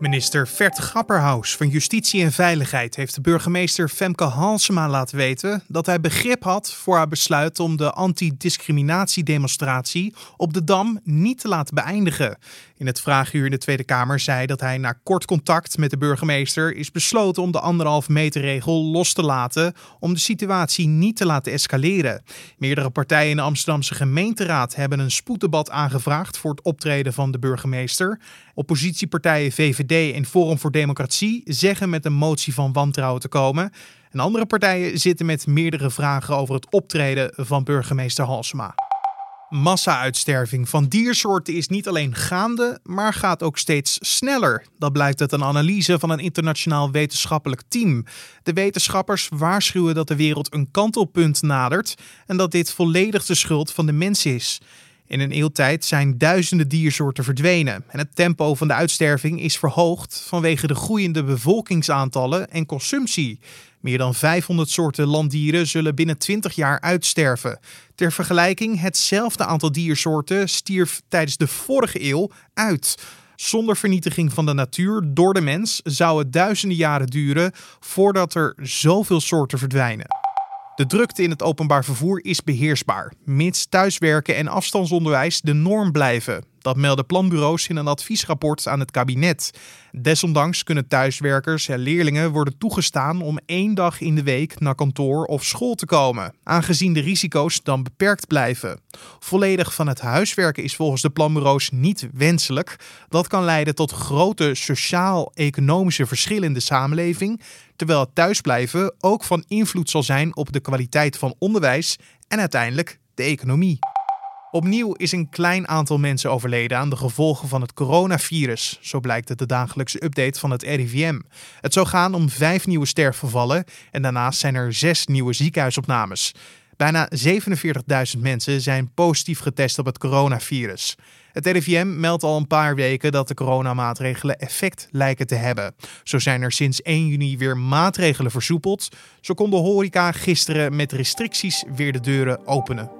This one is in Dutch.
Minister Vert Grapperhaus van Justitie en Veiligheid heeft de burgemeester Femke Halsema laten weten dat hij begrip had voor haar besluit om de antidiscriminatiedemonstratie op de Dam niet te laten beëindigen. In het vraaguur in de Tweede Kamer zei dat hij na kort contact met de burgemeester is besloten om de anderhalf meter regel los te laten om de situatie niet te laten escaleren. Meerdere partijen in de Amsterdamse gemeenteraad hebben een spoeddebat aangevraagd voor het optreden van de burgemeester. Oppositiepartijen VVD en Forum voor Democratie zeggen met een motie van wantrouwen te komen. En andere partijen zitten met meerdere vragen over het optreden van burgemeester Halsema. Massa-uitsterving van diersoorten is niet alleen gaande, maar gaat ook steeds sneller. Dat blijkt uit een analyse van een internationaal wetenschappelijk team. De wetenschappers waarschuwen dat de wereld een kantelpunt nadert en dat dit volledig de schuld van de mens is. In een eeuwtijd zijn duizenden diersoorten verdwenen en het tempo van de uitsterving is verhoogd vanwege de groeiende bevolkingsaantallen en consumptie. Meer dan 500 soorten landdieren zullen binnen 20 jaar uitsterven. Ter vergelijking, hetzelfde aantal diersoorten stierf tijdens de vorige eeuw uit. Zonder vernietiging van de natuur door de mens zou het duizenden jaren duren voordat er zoveel soorten verdwijnen. De drukte in het openbaar vervoer is beheersbaar, mits thuiswerken en afstandsonderwijs de norm blijven. Dat melden planbureaus in een adviesrapport aan het kabinet. Desondanks kunnen thuiswerkers en leerlingen worden toegestaan om één dag in de week naar kantoor of school te komen, aangezien de risico's dan beperkt blijven. Volledig van het huiswerken is volgens de planbureaus niet wenselijk. Dat kan leiden tot grote sociaal-economische verschillen in de samenleving, terwijl het thuisblijven ook van invloed zal zijn op de kwaliteit van onderwijs en uiteindelijk de economie. Opnieuw is een klein aantal mensen overleden aan de gevolgen van het coronavirus, zo blijkt uit de dagelijkse update van het RIVM. Het zou gaan om vijf nieuwe sterfgevallen en daarnaast zijn er zes nieuwe ziekenhuisopnames. Bijna 47.000 mensen zijn positief getest op het coronavirus. Het RIVM meldt al een paar weken dat de coronamaatregelen effect lijken te hebben. Zo zijn er sinds 1 juni weer maatregelen versoepeld. Zo kon de horeca gisteren met restricties weer de deuren openen.